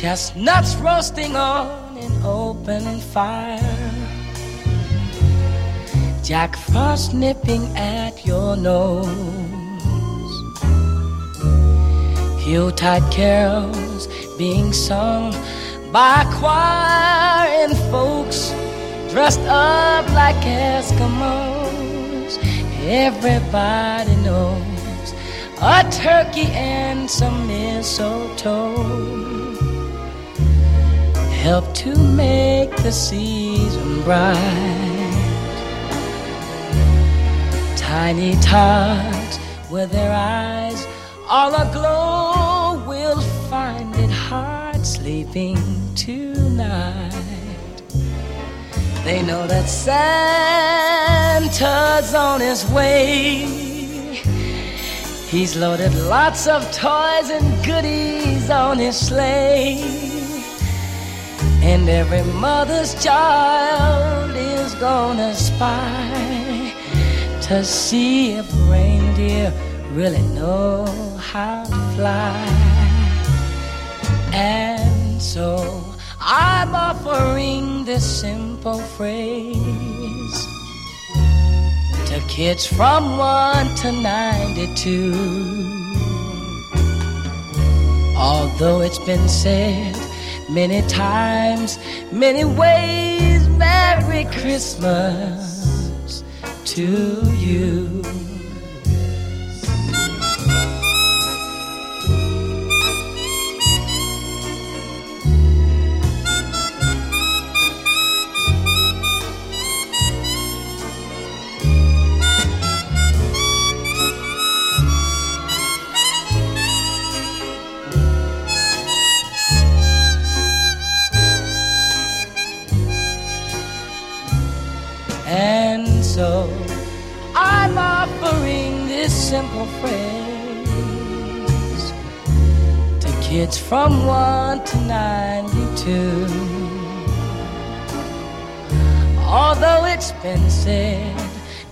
chestnuts roasting on an open fire, Jack Frost nipping at your nose, Yuletide carols being sung by choir and folks dressed up like Eskimos. Everybody knows a turkey and some mistletoe help to make the season bright. Tiny tots with their eyes all aglow will find it hard sleeping tonight. They know that Santa's on his way. He's loaded lots of toys and goodies on his sleigh. And every mother's child is gonna spy to see if reindeer really know how to fly. And so I'm offering this simple phrase to kids from 1 to 92. Although it's been said many times, many ways, Merry Christmas to you.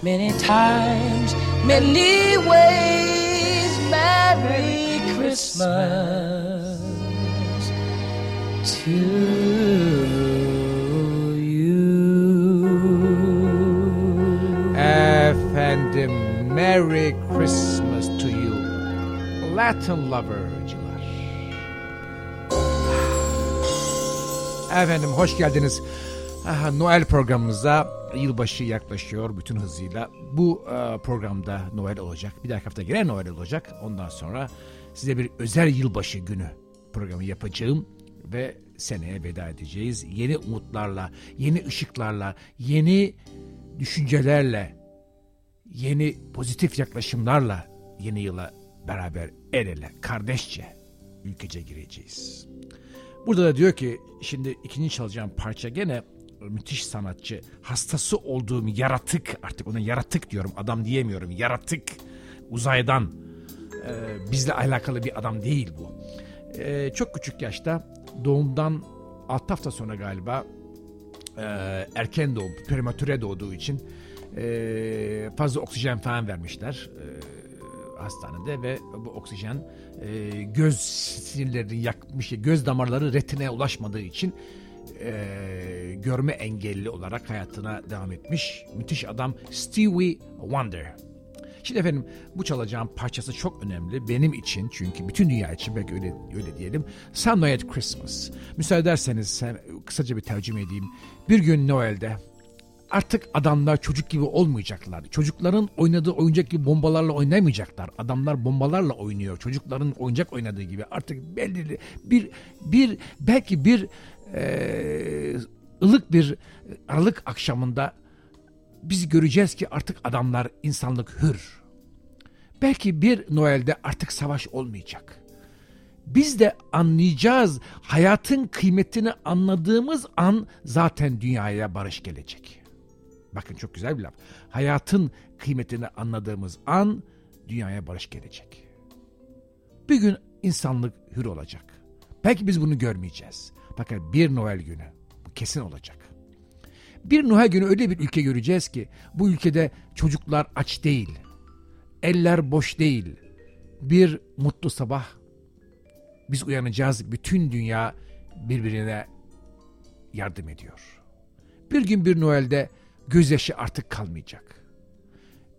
Many times, many ways, Merry Christmas to Efendim Merry Christmas to you Latin lover'cılar. Efendim hoş geldiniz. Aha, Noel programımıza yılbaşı yaklaşıyor bütün hızıyla. Bu e, programda Noel olacak. Bir dahaki hafta gene Noel olacak. Ondan sonra size bir özel yılbaşı günü programı yapacağım ve seneye veda edeceğiz. Yeni umutlarla, yeni ışıklarla, yeni düşüncelerle, yeni pozitif yaklaşımlarla yeni yıla beraber el ele, kardeşçe, ülkece gireceğiz. Burada da diyor ki şimdi ikinci çalacağım parça gene müthiş sanatçı, hastası olduğum yaratık artık ona yaratık diyorum adam diyemiyorum yaratık uzaydan e, bizle alakalı bir adam değil bu. E, çok küçük yaşta doğumdan 6 hafta sonra galiba e, erken doğum, prematüre doğduğu için e, fazla oksijen falan vermişler e, hastanede ve bu oksijen e, göz sinirlerini yakmış, göz damarları retineye ulaşmadığı için e, görme engelli olarak hayatına devam etmiş. Müthiş adam Stevie Wonder. Şimdi efendim bu çalacağım parçası çok önemli benim için çünkü bütün dünya için belki öyle, öyle diyelim. Some Night Christmas. Müsaade ederseniz sen, kısaca bir tercüme edeyim. Bir gün Noel'de artık adamlar çocuk gibi olmayacaklar. Çocukların oynadığı oyuncak gibi bombalarla oynamayacaklar. Adamlar bombalarla oynuyor. Çocukların oyuncak oynadığı gibi artık belli bir bir belki bir e, ılık bir aralık akşamında biz göreceğiz ki artık adamlar insanlık hür. Belki bir Noel'de artık savaş olmayacak. Biz de anlayacağız. Hayatın kıymetini anladığımız an zaten dünyaya barış gelecek. Bakın çok güzel bir laf. Hayatın kıymetini anladığımız an dünyaya barış gelecek. Bir gün insanlık hür olacak. Belki biz bunu görmeyeceğiz. Fakat bir Noel günü bu kesin olacak. Bir Noel günü öyle bir ülke göreceğiz ki bu ülkede çocuklar aç değil. Eller boş değil. Bir mutlu sabah biz uyanacağız. Bütün dünya birbirine yardım ediyor. Bir gün bir Noel'de gözyaşı artık kalmayacak.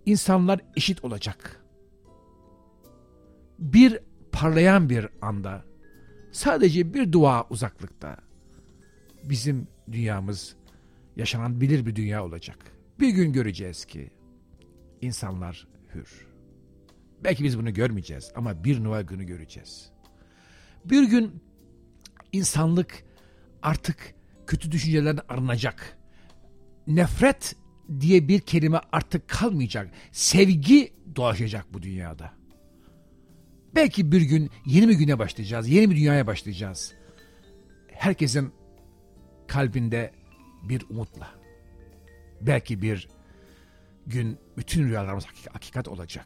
İnsanlar eşit olacak. Bir parlayan bir anda sadece bir dua uzaklıkta bizim dünyamız yaşanabilir bir dünya olacak. Bir gün göreceğiz ki insanlar hür. Belki biz bunu görmeyeceğiz ama bir Noel günü göreceğiz. Bir gün insanlık artık kötü düşüncelerden arınacak. Nefret diye bir kelime artık kalmayacak. Sevgi dolaşacak bu dünyada. Belki bir gün yeni bir güne başlayacağız, yeni bir dünyaya başlayacağız. Herkesin kalbinde bir umutla. Belki bir gün bütün rüyalarımız hakikat olacak.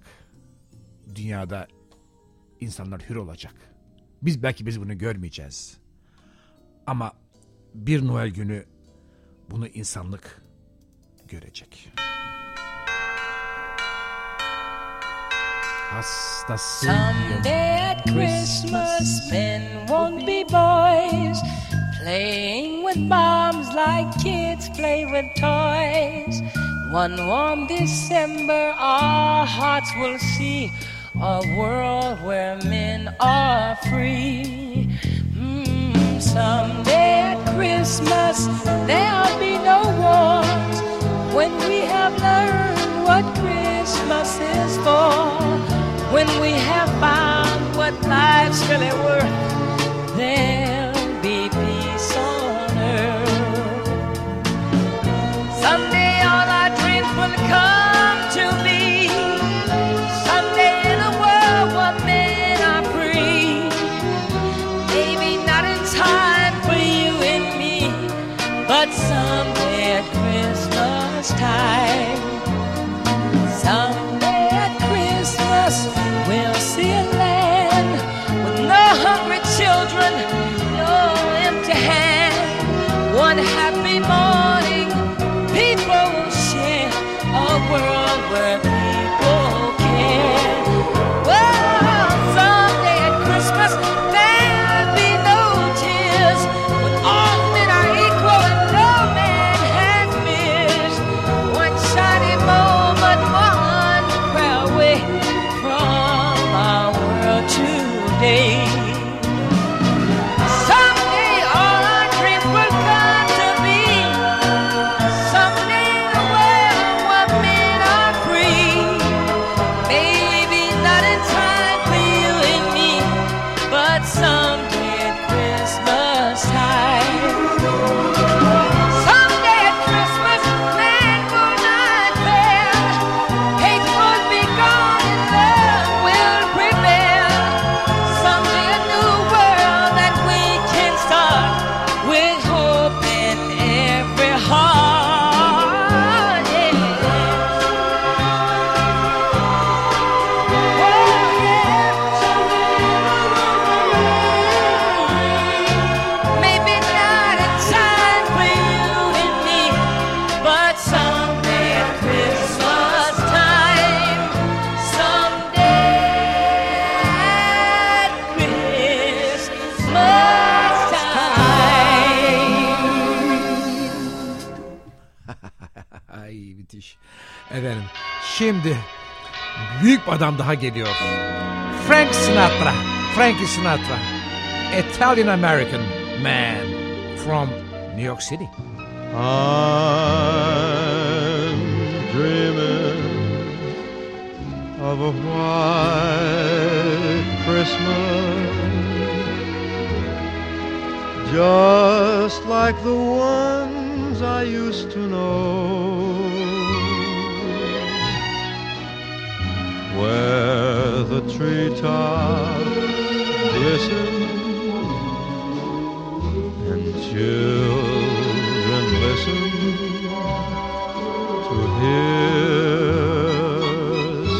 Dünyada insanlar hür olacak. Biz belki biz bunu görmeyeceğiz. Ama bir Noel günü bunu insanlık görecek. Someday at Christmas, men won't be boys, playing with bombs like kids play with toys. One warm December, our hearts will see a world where men are free. Mm, someday at Christmas, there'll be no wars when we have learned what Christmas is for. When we have found what life's really worth, there'll adam daha geliyor. Frank Sinatra. Frankie Sinatra. Italian American man from New York City. I'm dreaming of a white Christmas, just like the ones I used to know, where the treetops glisten and children listen to hear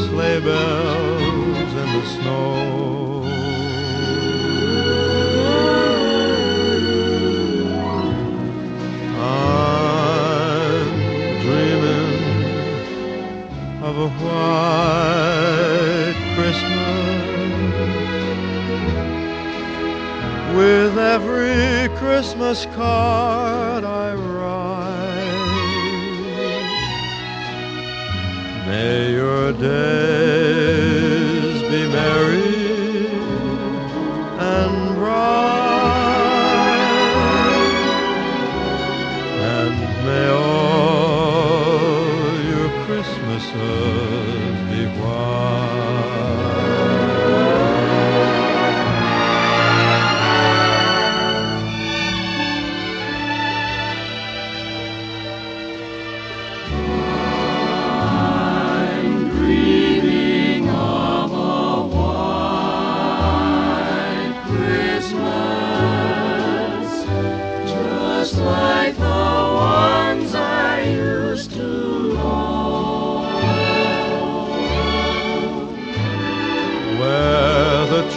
sleigh bells in the snow. Of a white Christmas card I write. May your days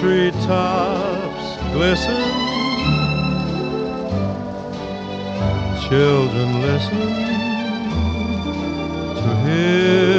treetops glisten. Children listen to hear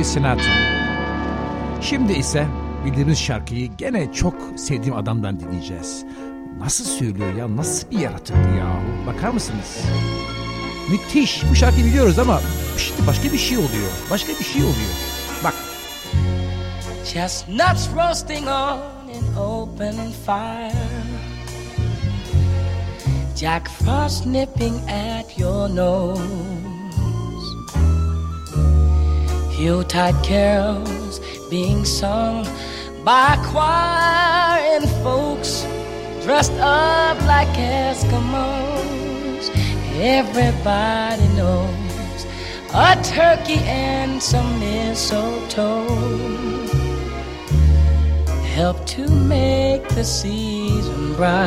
Frankie Sinatra. Şimdi ise bildiğimiz şarkıyı gene çok sevdiğim adamdan dinleyeceğiz. Nasıl söylüyor ya? Nasıl bir yaratık ya? Bakar mısınız? Müthiş. Bu şarkıyı biliyoruz ama işte başka bir şey oluyor. Başka bir şey oluyor. Bak. Chestnuts roasting on an open fire. Jack Frost nipping at your nose. Yuletide carols being sung by choir and folks dressed up like Eskimos. Everybody knows a turkey and some mistletoe help to make the season bright.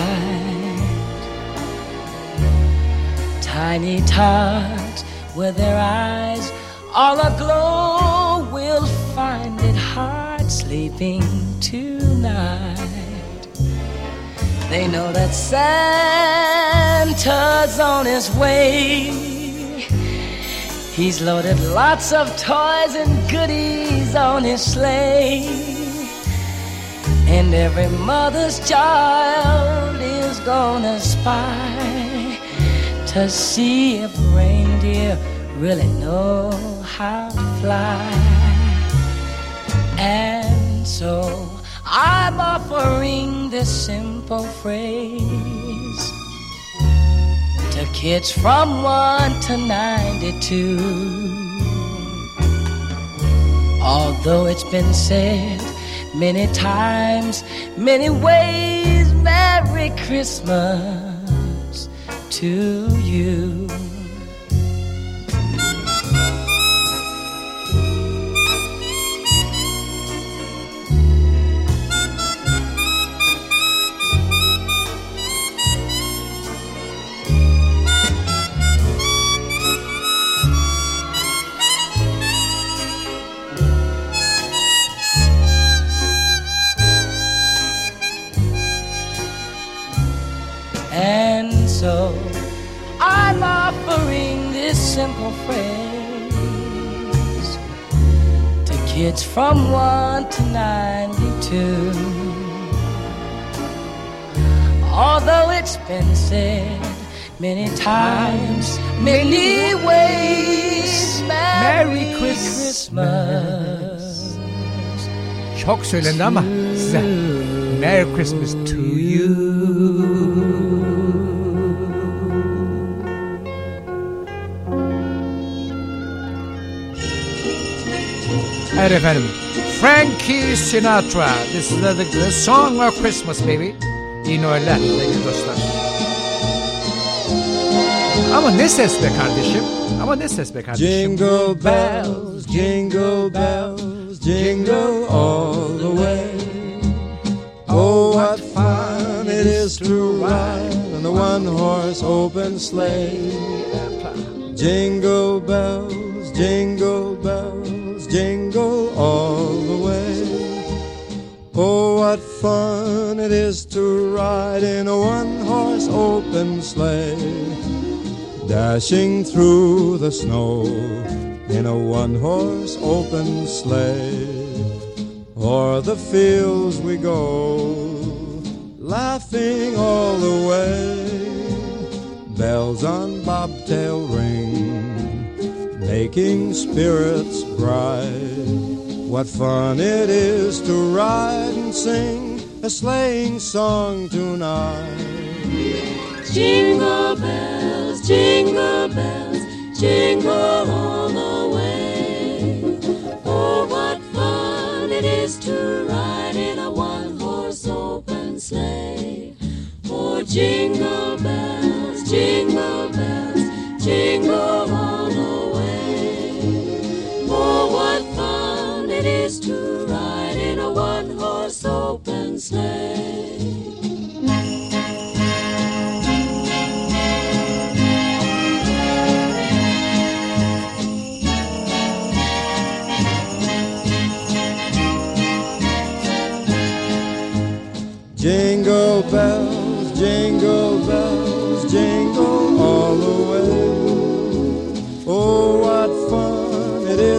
Tiny tots with their eyes all aglow will find it hard sleeping tonight. They know that Santa's on his way. He's loaded lots of toys and goodies on his sleigh. And every mother's child is gonna spy to see if reindeer really know how to fly. And so I'm offering this simple phrase to kids from 1 to 92. Although it's been said many times, many ways, Merry Christmas to you. too. Although it's been said many times, many, ways. Merry, Christmas. Christmas. Çok söylendi ama size Merry Christmas to you. Evet efendim Frankie Sinatra. This is the, the, the song of Christmas baby. İyi Noeller sevgili dostlar. Ama ne ses be kardeşim? Ama ne ses be kardeşim? Jingle bells, jingle bells, jingle all the way. Oh, what fun it is to ride in a one horse open sleigh. Jingle bells, jingle bells, jingle all. Oh, what fun it is to ride in a one horse open sleigh. Dashing through the snow in a one horse open sleigh. O'er the fields we go, laughing all the way. Bells on bobtail ring, making spirits bright. What fun it is to ride and sing a sleighing song tonight. Jingle bells, jingle bells, jingle all the way. Oh, what fun it is to ride in a one horse open sleigh. Oh, jingle bells, jingle bells, jingle all is to ride in a one horse open sleigh. Jingle bells, jingle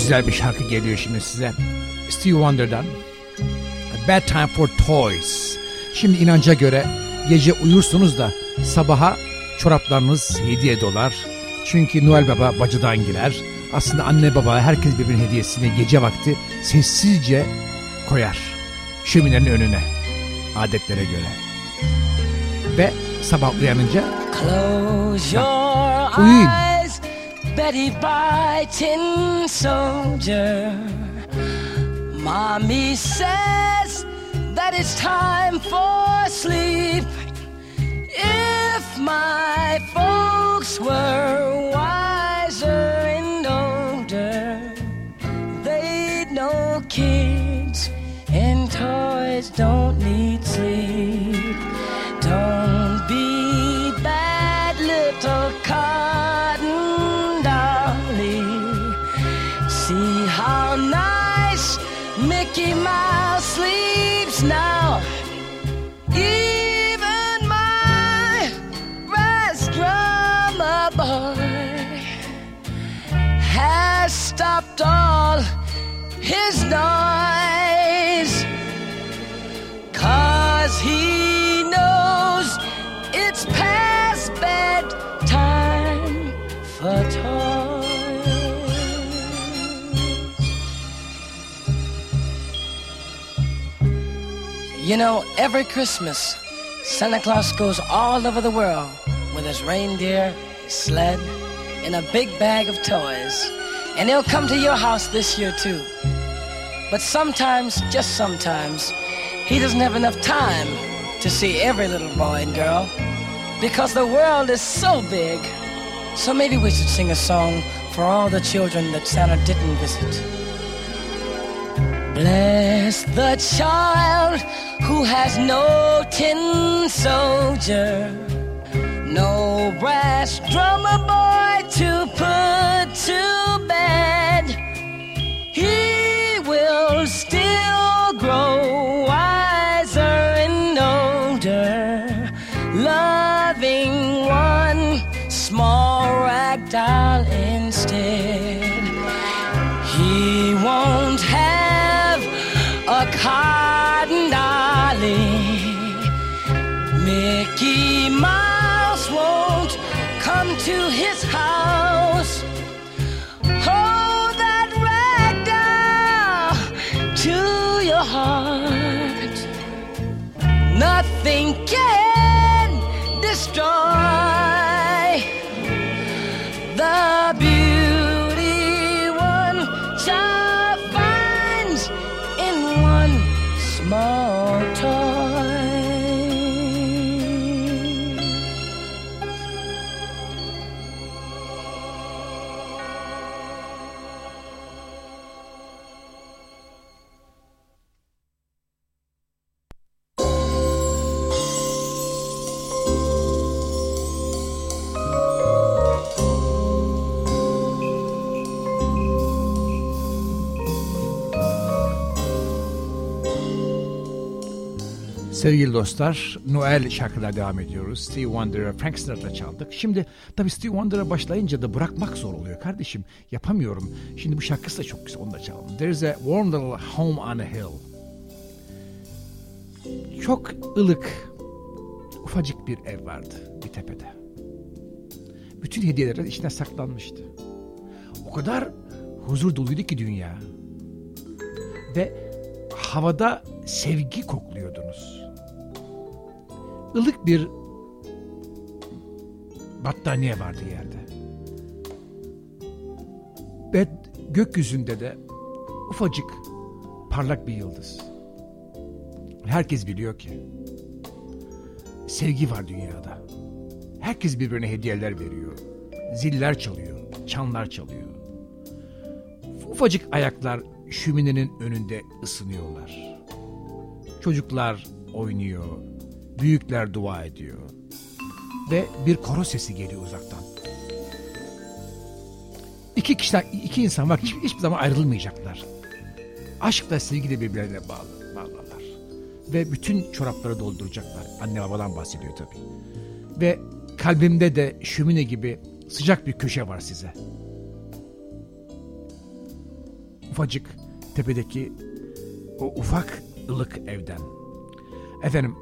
Güzel bir şarkı geliyor şimdi size. Steve Wonder'dan. A Bad Time for Toys. Şimdi inanca göre gece uyursunuz da sabaha çoraplarınız hediye dolar. Çünkü Noel Baba bacıdan girer. Aslında anne baba herkes birbirinin hediyesini gece vakti sessizce koyar. Şöminenin önüne. Adetlere göre. Ve sabah uyanınca Close your Uyuyun. Betty Bye Tin Soldier. Mommy says that it's time for sleep. If my folks were wiser and older, they'd know kids and toys don't need sleep. See how nice Mickey Mouse sleeps now. Even my brass drummer boy has stopped all his noise. You know, every Christmas, Santa Claus goes all over the world with his reindeer, sled, and a big bag of toys. And he'll come to your house this year too. But sometimes, just sometimes, he doesn't have enough time to see every little boy and girl because the world is so big. So maybe we should sing a song for all the children that Santa didn't visit. Bless the child who has no tin soldier, no brass drummer boy to put to bed. He will still grow to his house. Sevgili dostlar, Noel şarkılar devam ediyoruz. Steve Wonder'a, Frank Sinatra çaldık. Şimdi tabii Steve Wonder'a başlayınca da bırakmak zor oluyor kardeşim. Yapamıyorum. Şimdi bu şarkısı da çok güzel, onu da çalalım. There's a warm little home on a hill. Çok ılık, ufacık bir ev vardı bir tepede. Bütün hediyeler içine saklanmıştı. O kadar huzur doluydu ki dünya. Ve havada sevgi kokluyordunuz. Ilık bir battaniye vardı yerde. Ve gökyüzünde de ufacık parlak bir yıldız. Herkes biliyor ki sevgi var dünyada. Herkes birbirine hediyeler veriyor. Ziller çalıyor, çanlar çalıyor. Ufacık ayaklar şöminenin önünde ısınıyorlar. Çocuklar oynuyor, büyükler dua ediyor. Ve bir koro sesi geliyor uzaktan. İki kişiler, iki insan var hiç- hiçbir zaman ayrılmayacaklar. Aşkla sevgiyle birbirlerine bağlı, bağlarlar. Ve bütün çorapları dolduracaklar. Anne babadan bahsediyor tabii. Ve kalbimde de şömine gibi sıcak bir köşe var size. Ufacık tepedeki o ufak ılık evden. Efendim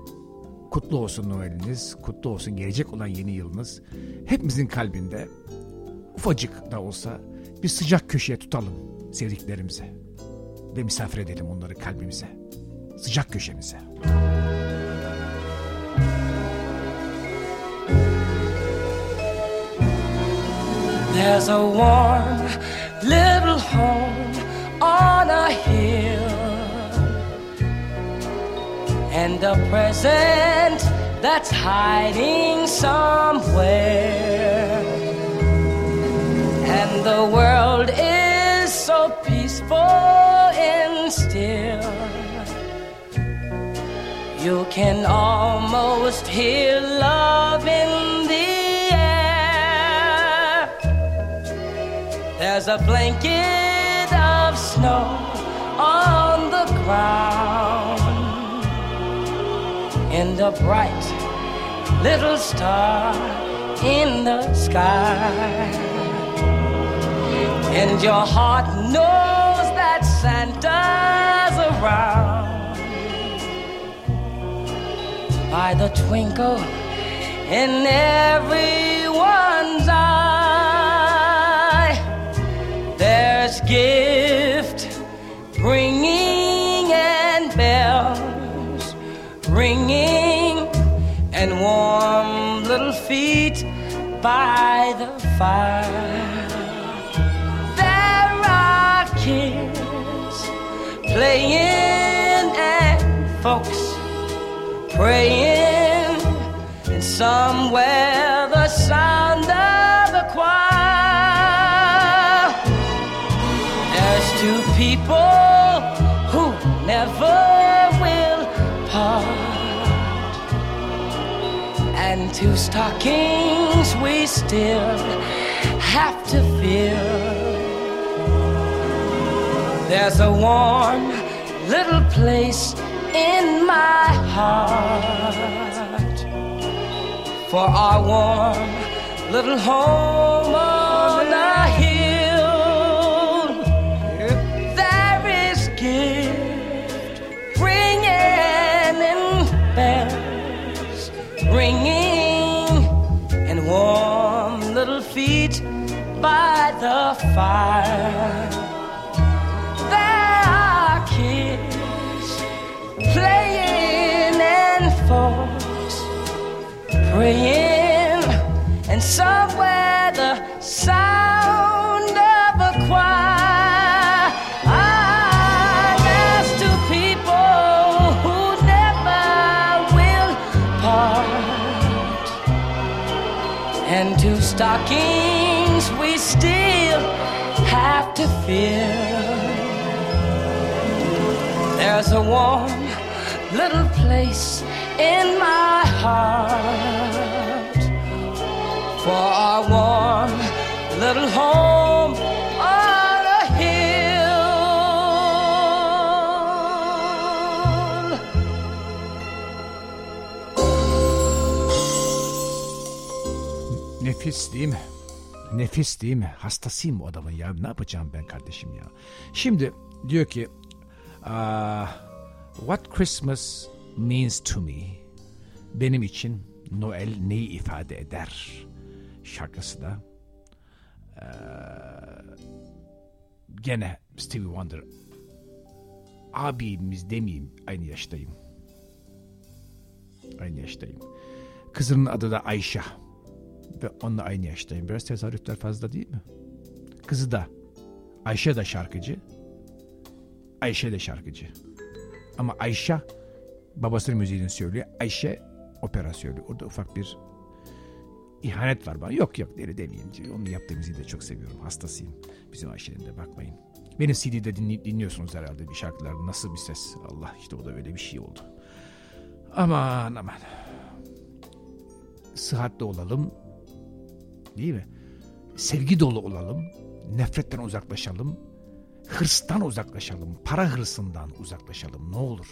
kutlu olsun Noel'iniz, kutlu olsun gelecek olan yeni yılınız. Hepimizin kalbinde ufacık da olsa bir sıcak köşeye tutalım sevdiklerimize. Ve misafir edelim onları kalbimize. Sıcak köşemize. There's a warm little home on a hill, and a present that's hiding somewhere. And the world is so peaceful and still. You can almost hear love in the air. There's a blanket of snow on the ground, and a bright little star in the sky. And your heart knows that Santa's around by the twinkle in everyone's eye. There's gift ringing and warm little feet by the fire. There are kids playing and folks praying, and somewhere the sound of the choir. There's two people who never and two stockings we still have to fill. There's a warm little place in my heart for our warm little home by the fire. There are kids playing and folks praying, and somewhere warm little place in my heart for our warm little home on a hill. Nefis değil mi? Nefis değil mi? Hastasıyım o adamın ya. Ne yapacağım ben kardeşim ya? Şimdi diyor ki "Ah, What Christmas means to me benim için Noel neyi ifade eder? Şarkısı da eee, gene Stevie Wonder abimiz demeyeyim aynı yaştayım. Aynı yaştayım. Kızının adı da Ayşe ve onunla aynı yaştayım. Biraz tezahüratler fazla değil mi? Kızı da Ayşe de şarkıcı Ayşe de şarkıcı ama Ayşe babasının müziğini söylüyor. Ayşe opera söylüyor. Orada ufak bir ihanet var bana. Yok yok öyle demeyeyim. Onun yaptığı müziği de çok seviyorum. Hastasıyım. Bizim Ayşe'nin de bakmayın. Benim CD'de dinli- dinliyorsunuz herhalde bir şarkılar. Nasıl bir ses. Allah işte o da öyle bir şey oldu. Aman aman. Sıhhatli olalım. Değil mi? Sevgi dolu olalım. Nefretten uzaklaşalım. Hırstan uzaklaşalım. Para hırsından uzaklaşalım. Ne olur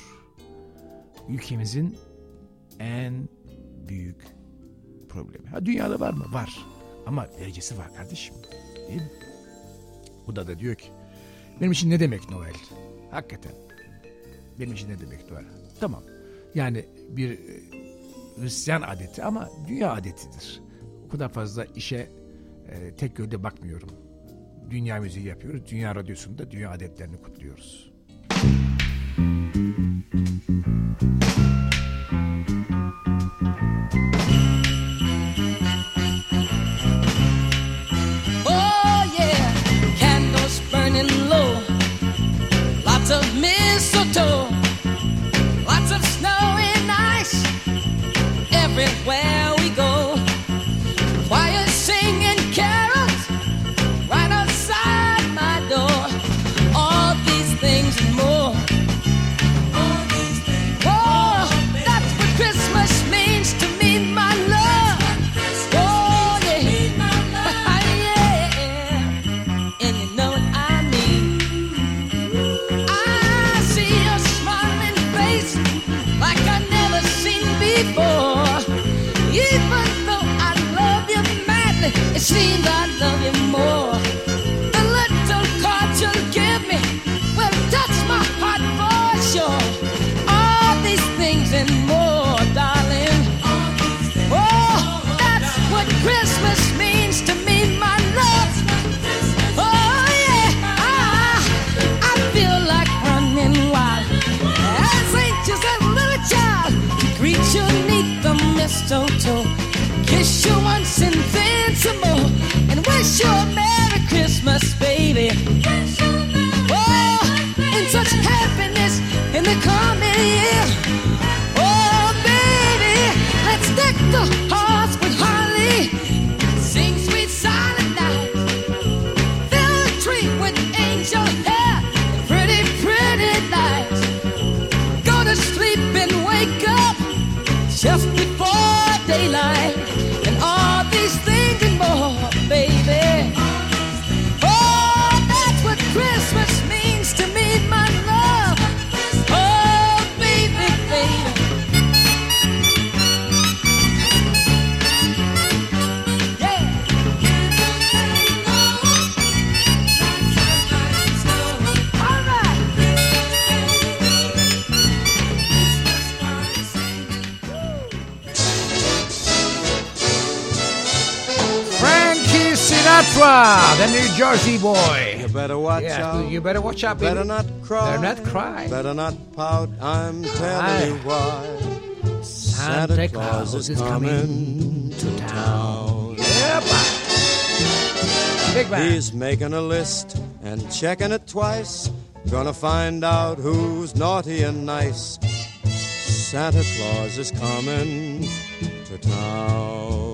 ülkemizin en büyük problemi. Ha dünyada var mı? Var. Ama derecesi var kardeşim. Değil mi? Bu da da diyor ki benim için ne demek Noel? Hakikaten. Benim için ne demek Noel? Tamam. Yani bir e, Hristiyan adeti ama dünya adetidir. O kadar fazla işe e, tek yönde bakmıyorum. Dünya müziği yapıyoruz. Dünya radyosunda dünya adetlerini kutluyoruz. Oh Сейчас the New Jersey boy. You better watch Yeah, out. you better watch out, Better baby. not cry. Better not cry. Better not pout. I'm telling you why. Santa Claus is coming to town. Yep. Big man. He's making a list and checking it twice. Gonna find out who's naughty and nice. Santa Claus is coming to town.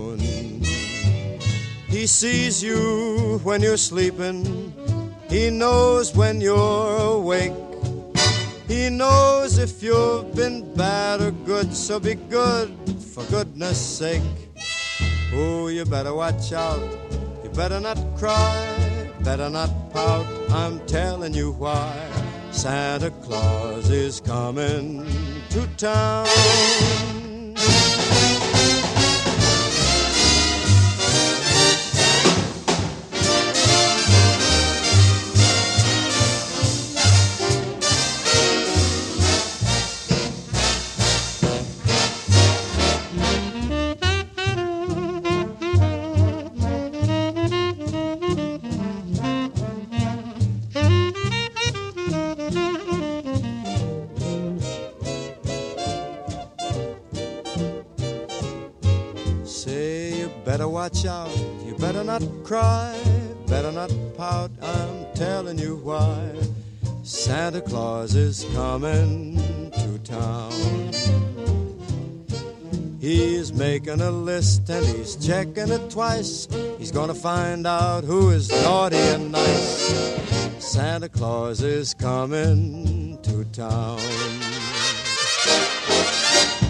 He sees you when you're sleeping. He knows when you're awake. He knows if you've been bad or good, so be good for goodness sake. Oh, you better watch out. You better not cry, better not pout. I'm telling you why. Santa Claus is coming to town. Checking it twice. He's gonna find out who is naughty and nice. Santa Claus is coming to town.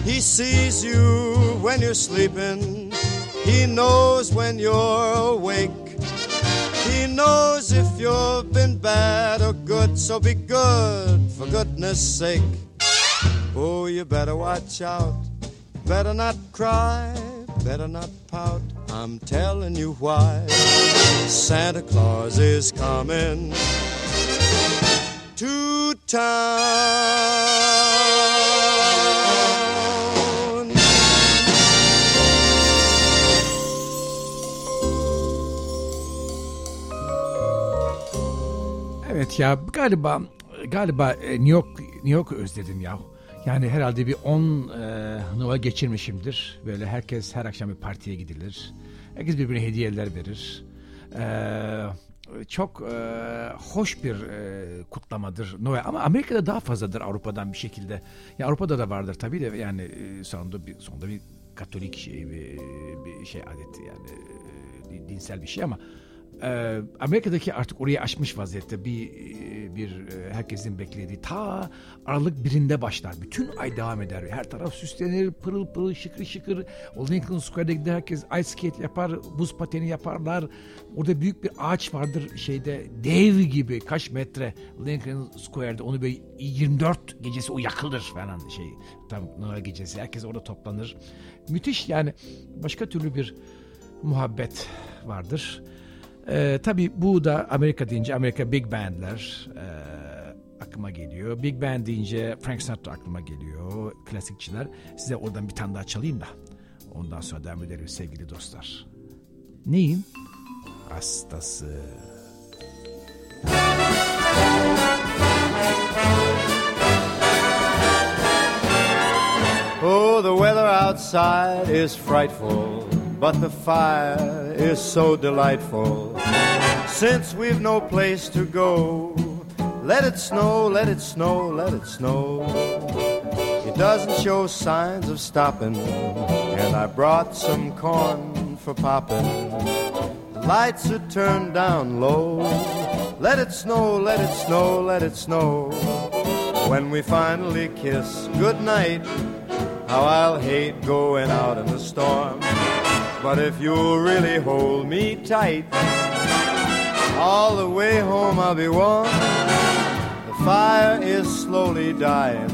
He sees you when you're sleeping. He knows when you're awake. He knows if you've been bad or good, so be good for goodness sake. Oh, you better watch out. Better not cry, better not pout. I'm telling you why. Santa Claus is coming to town. Evet ya galiba galiba e, New York New York özledim ya. Yani herhalde bir 10 e, Noel geçirmişimdir. Böyle herkes her akşam bir partiye gidilir. Herkes birbirine hediyeler verir. E, çok e, hoş bir e, kutlamadır Noel ama Amerika'da daha fazladır Avrupa'dan bir şekilde. Ya Avrupa'da da vardır tabii de yani e, sonunda bir sonunda bir Katolik şey bir, bir şey adeti yani e, dinsel bir şey ama ee, Amerika'daki artık orayı aşmış vaziyette bir bir e, herkesin beklediği ta Aralık birinde başlar. Bütün ay devam eder. Her taraf süslenir, pırıl pırıl, şıkır şıkır. O Lincoln Square'da gider herkes ice skate yapar, buz pateni yaparlar. Orada büyük bir ağaç vardır şeyde dev gibi kaç metre Lincoln Square'da onu böyle 24 gecesi o yakılır falan şey tam Noel gecesi herkes orada toplanır. Müthiş yani başka türlü bir muhabbet vardır. Ee, tabii bu da Amerika deyince Amerika Big Band'ler e, aklıma geliyor. Big Band deyince Frank Sinatra aklıma geliyor. Klasikçiler. Size oradan bir tane daha çalayım da. Ondan sonra devam edelim sevgili dostlar. Neyim? Hastası. Oh, the weather outside is frightful, but the fire is so delightful. Since we've no place to go, let it snow, let it snow, let it snow. It doesn't show signs of stopping, and I brought some corn for popping. Lights are turned down low. Let it snow, let it snow, let it snow. When we finally kiss goodnight, how I'll hate going out in the storm. But if you'll really hold me tight, all the way home I'll be warm. The fire is slowly dying,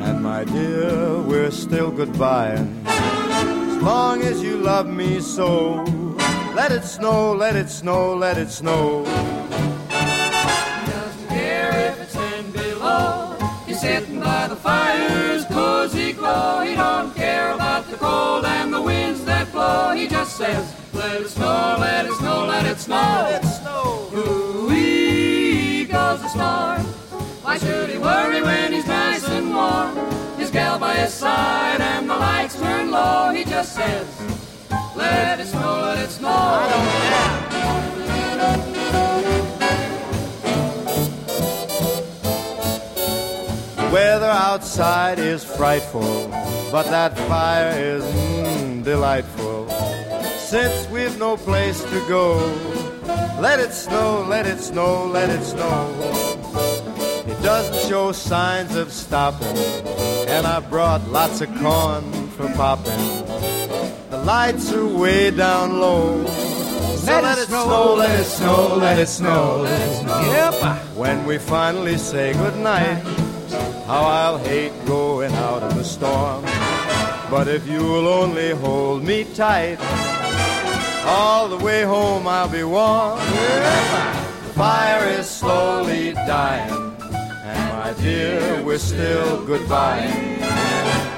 and my dear, we're still goodbying. As long as you love me so, let it snow, let it snow, let it snow. doesn't care if it's ten below. He's sitting by the fire's cozy glow. He don't care about the cold and the winds that. He just says, let it snow, let it snow, let let it snow. Let it snow. Ooh-wee goes the storm. Why should he worry when he's nice and warm? His gal by his side and the lights turn low. He just says, let it snow, let it snow. The weather outside is frightful, but that fire is mm, delightful. Since we've no place to go, let it snow, let it snow, let it snow. It doesn't show signs of stopping, and I brought lots of corn for popping. The lights are way down low. So let, it snow, let it snow, let it snow. Yep. When we finally say goodnight, how I'll hate going out in the storm. But if you'll only hold me tight, all the way home I'll be warm. The fire is slowly dying, and my dear, we're still goodbye.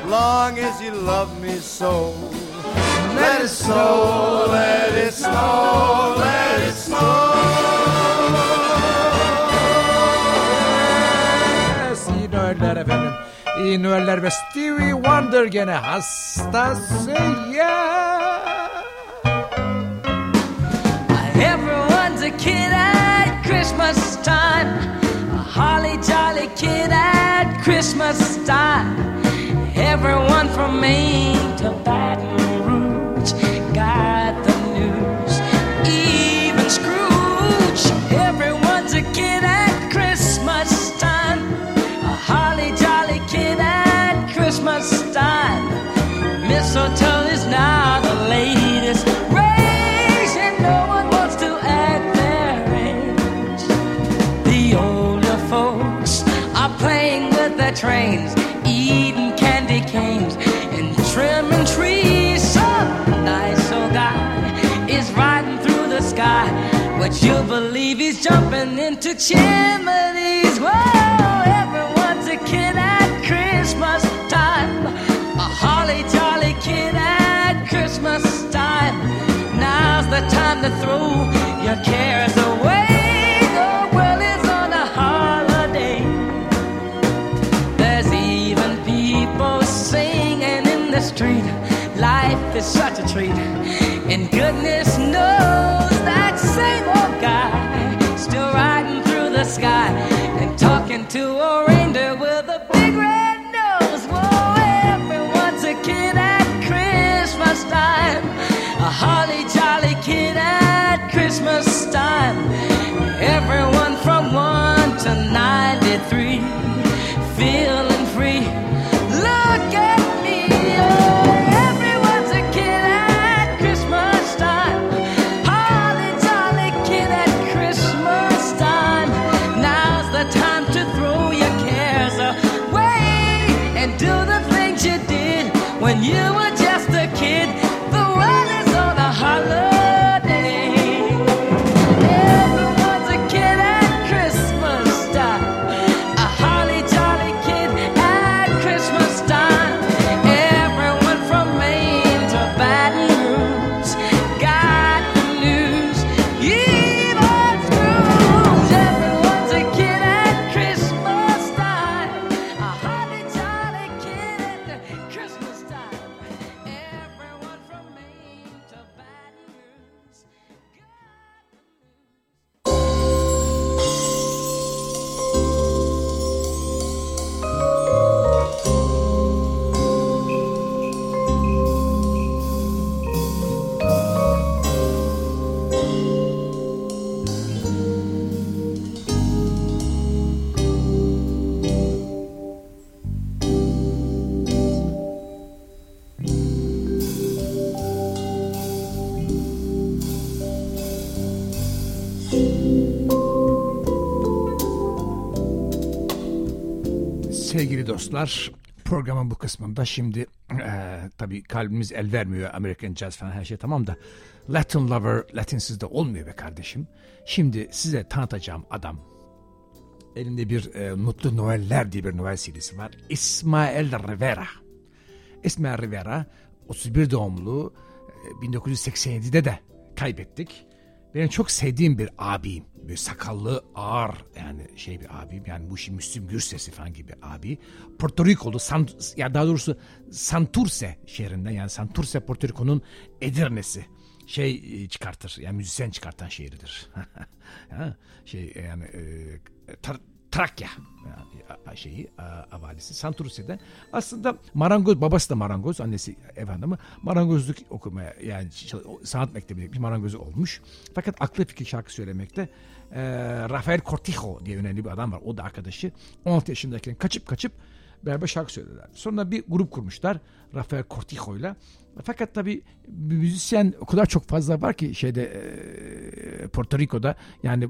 Long as you love me so, let it snow, let it snow, let it snow. Noeller ve Stevie Wonder gene hastası ya. Everyone's a kid at Christmas time. A holly jolly kid at Christmas time. Everyone from Maine to Baton Rouge got the news. Even Scrooge. Everyone's Would you believe he's jumping into chimneys? Whoa, everyone's a kid at Christmas time. A holly jolly kid at Christmas time. Now's the time to throw your cares away. The world is on a holiday. There's even people singing in the street. Life is such a treat. And goodness sky and talking to a reindeer with a big red nose. Whoa, everyone's a kid at Christmas time. A holly jolly kid at Christmas time. Everyone from 1 to 93 dostlar programın bu kısmında şimdi eee tabii kalbimiz el vermiyor American Jazz falan her şey tamam da Latin Lover Latinsiz de olmuyor be kardeşim. Şimdi size tanıtacağım adam elinde bir eee, Mutlu Noeller diye bir Noel CD'si var. İsmail Rivera. İsmail Rivera 31 doğumlu eee, 1987'de de kaybettik. Benim çok sevdiğim bir abim. Böyle sakallı, ağır yani şey bir abim. Yani bu şimdi Müslüm Gürses'i falan gibi abi. Porto Rico'lu, San, ya daha doğrusu Santurce şehrinden yani Santurce Porto Rico'nun Edirne'si şey e, çıkartır. Yani müzisyen çıkartan şehridir. şey yani e, Tra- Trakya yani, şeyi a- avalisi Santurce'de aslında marangoz babası da marangoz annesi ev hanımı. Marangozluk okumaya yani sanat mektebinde bir marangoz olmuş. Fakat aklı fikir şarkı söylemekte e, Rafael Cortijo diye önemli bir adam var. O da arkadaşı. 16 yaşındayken kaçıp kaçıp beraber şarkı söylediler. Sonra bir grup kurmuşlar Rafael Cortijo'yla. Fakat tabii müzisyen o kadar çok fazla var ki şeyde e, Porto Rico'da yani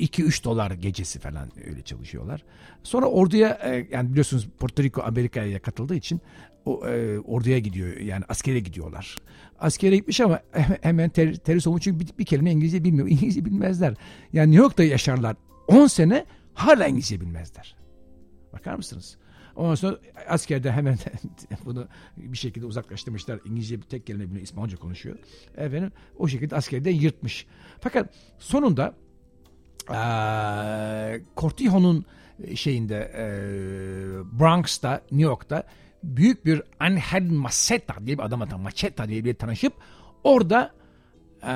2-3 dolar gecesi falan öyle çalışıyorlar. Sonra orduya e, yani biliyorsunuz Porto Rico Amerika'ya katıldığı için o e, orduya gidiyor yani askere gidiyorlar. Askere gitmiş ama hemen ter, terörist olmuş çünkü bir, bir kelime İngilizce bilmiyor. İngilizce bilmezler. Yani New York'ta yaşarlar 10 sene hala İngilizce bilmezler. Bakar mısınız? Ondan sonra askerde hemen bunu bir şekilde uzaklaştırmışlar. İngilizce bir tek kelime biliyor, İspanyolca konuşuyor. Efendim o şekilde askerden yırtmış. Fakat sonunda eee Cortijo'nun şeyinde eee, Bronx'ta, New York'ta büyük bir Angel Maceta diye bir adamla Maceta diye bir tanışıp orada eee,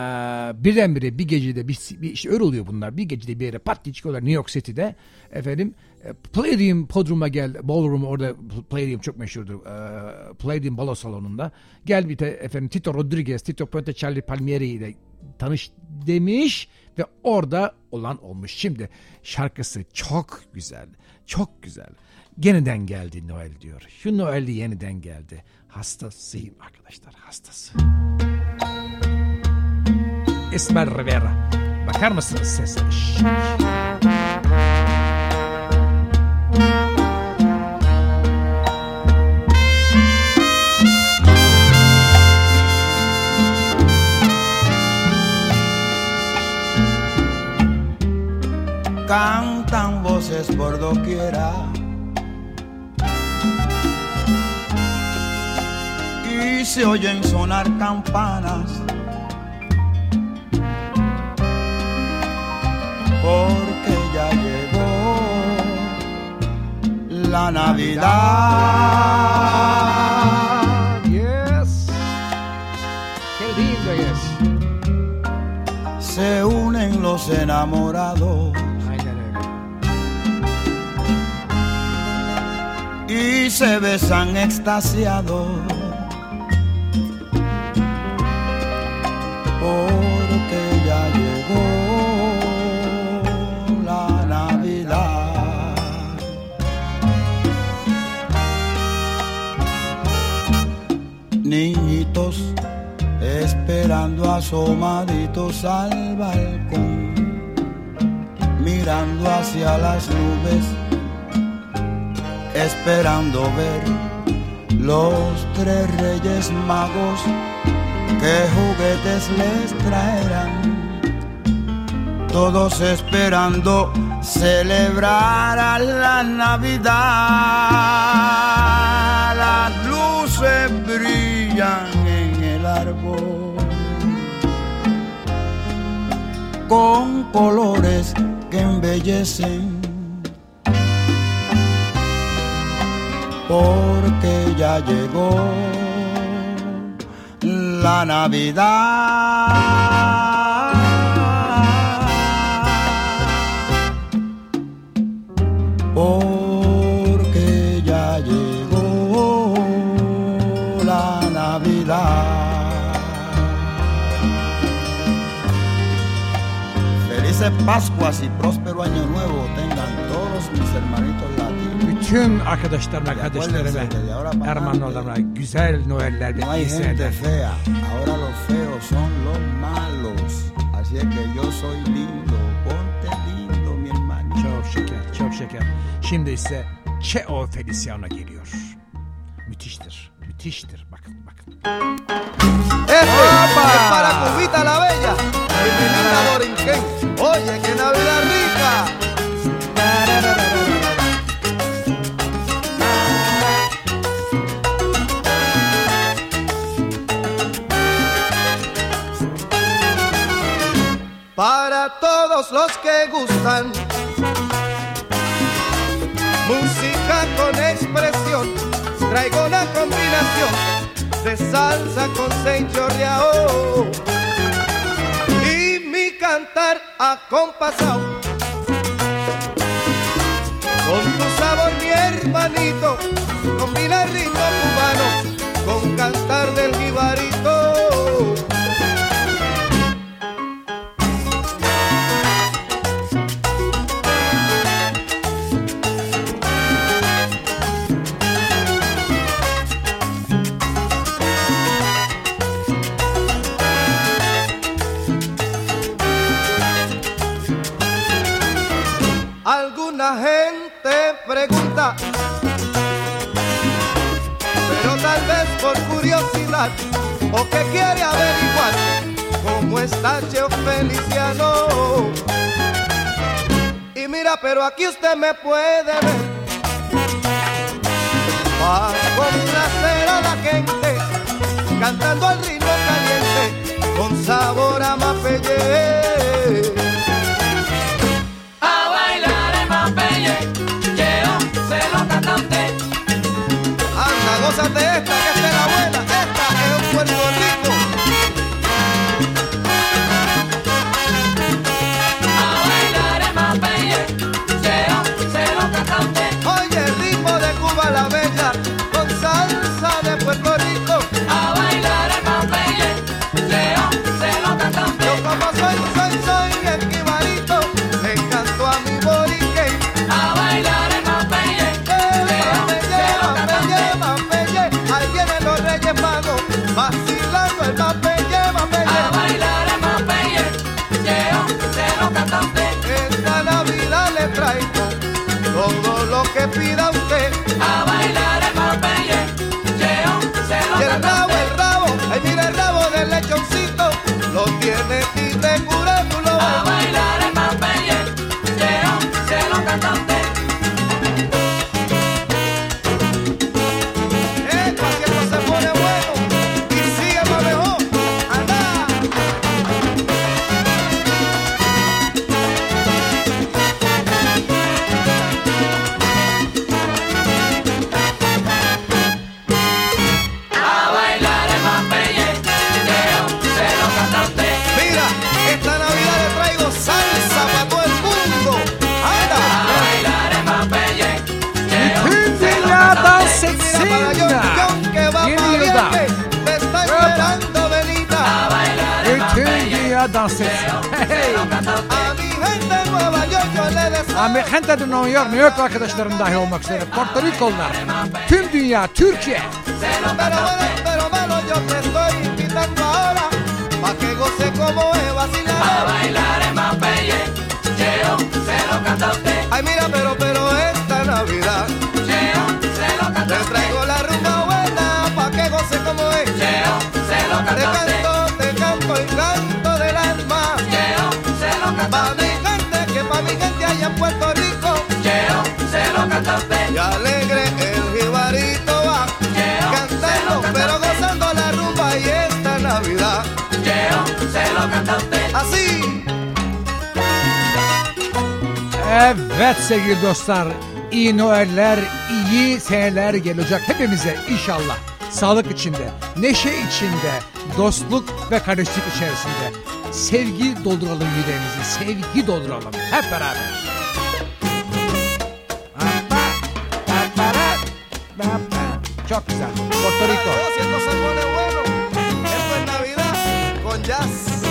birdenbire bir gecede bir, bir işte öyle oluyor bunlar. Bir gecede bir yere pat diye çıkıyorlar New York City'de. Efendim e, Palladium Podrum'a gel. Ballroom orada Palladium çok meşhurdur. Eee, Palladium Balo Salonu'nda. Gel bir de efendim Tito Rodriguez, Tito Puente, Charlie Palmieri ile tanış demiş ve orada olan olmuş. Şimdi şarkısı çok güzel. Çok güzel. Yeniden geldi Noel diyor. Şu Noel yeniden geldi. Hastasıyım arkadaşlar hastası. Esmer Rivera. Bakar mısınız sese? Şşş. Cantan voces por doquiera. Y se oyen sonar campanas. Porque ya llegó la Navidad. Yes. Qué lindo es. Se unen los enamorados. Y se besan extasiados. Porque asomaditos al balcón, mirando hacia las nubes esperando ver los tres reyes magos que juguetes les traerán. Todos esperando celebrar a la Navidad. Las luces brillan en el árbol con colores que embellecen porque ya llegó la Navidad. Felices Pascuas y próspero año nuevo tengan todos mis hermanitos latinos. Bütün arkadaşlarıma, kardeşlerime, de Ermanlarıma güzel Noeller ve No hay gente fea, ahora los feos son los malos. Así es que yo soy lindo, ponte lindo, mi hermano. Çok şeker, çok şeker. Şimdi ise Cheo Feliciano geliyor. Müthiştir, müthiştir. Bakın, bakın. Este es para Cubita la Bella Oye, que Navidad rica. Para todos los que gustan, música con expresión, traigo una combinación de salsa con seis chorreao cantar acompasado. Con tu sabor, mi hermanito, con mi quiere averiguar cómo está Cheo Feliciano. Y mira, pero aquí usted me puede ver. Para complacer a la gente, cantando al ritmo caliente, con sabor a mapelle. A bailar en mapelle, Cheo, se lo cantante. Anda, gózate esta que te oynuyor. New York arkadaşlarım dahil olmak üzere. Porto Rico'lular. Tüm dünya, Türkiye. Para Evet sevgili dostlar, iyi Noeller, iyi seneler gelecek hepimize inşallah. Sağlık içinde, neşe içinde, dostluk ve kardeşlik içerisinde. Sevgi dolduralım yüreğimizi, sevgi dolduralım hep beraber. Çok güzel. Puerto Rico. Jazz.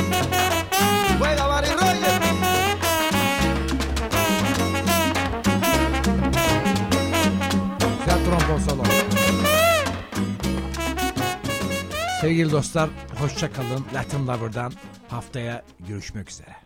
Sevgili dostlar, hoşça kalın. Latin Lover'dan haftaya görüşmek üzere.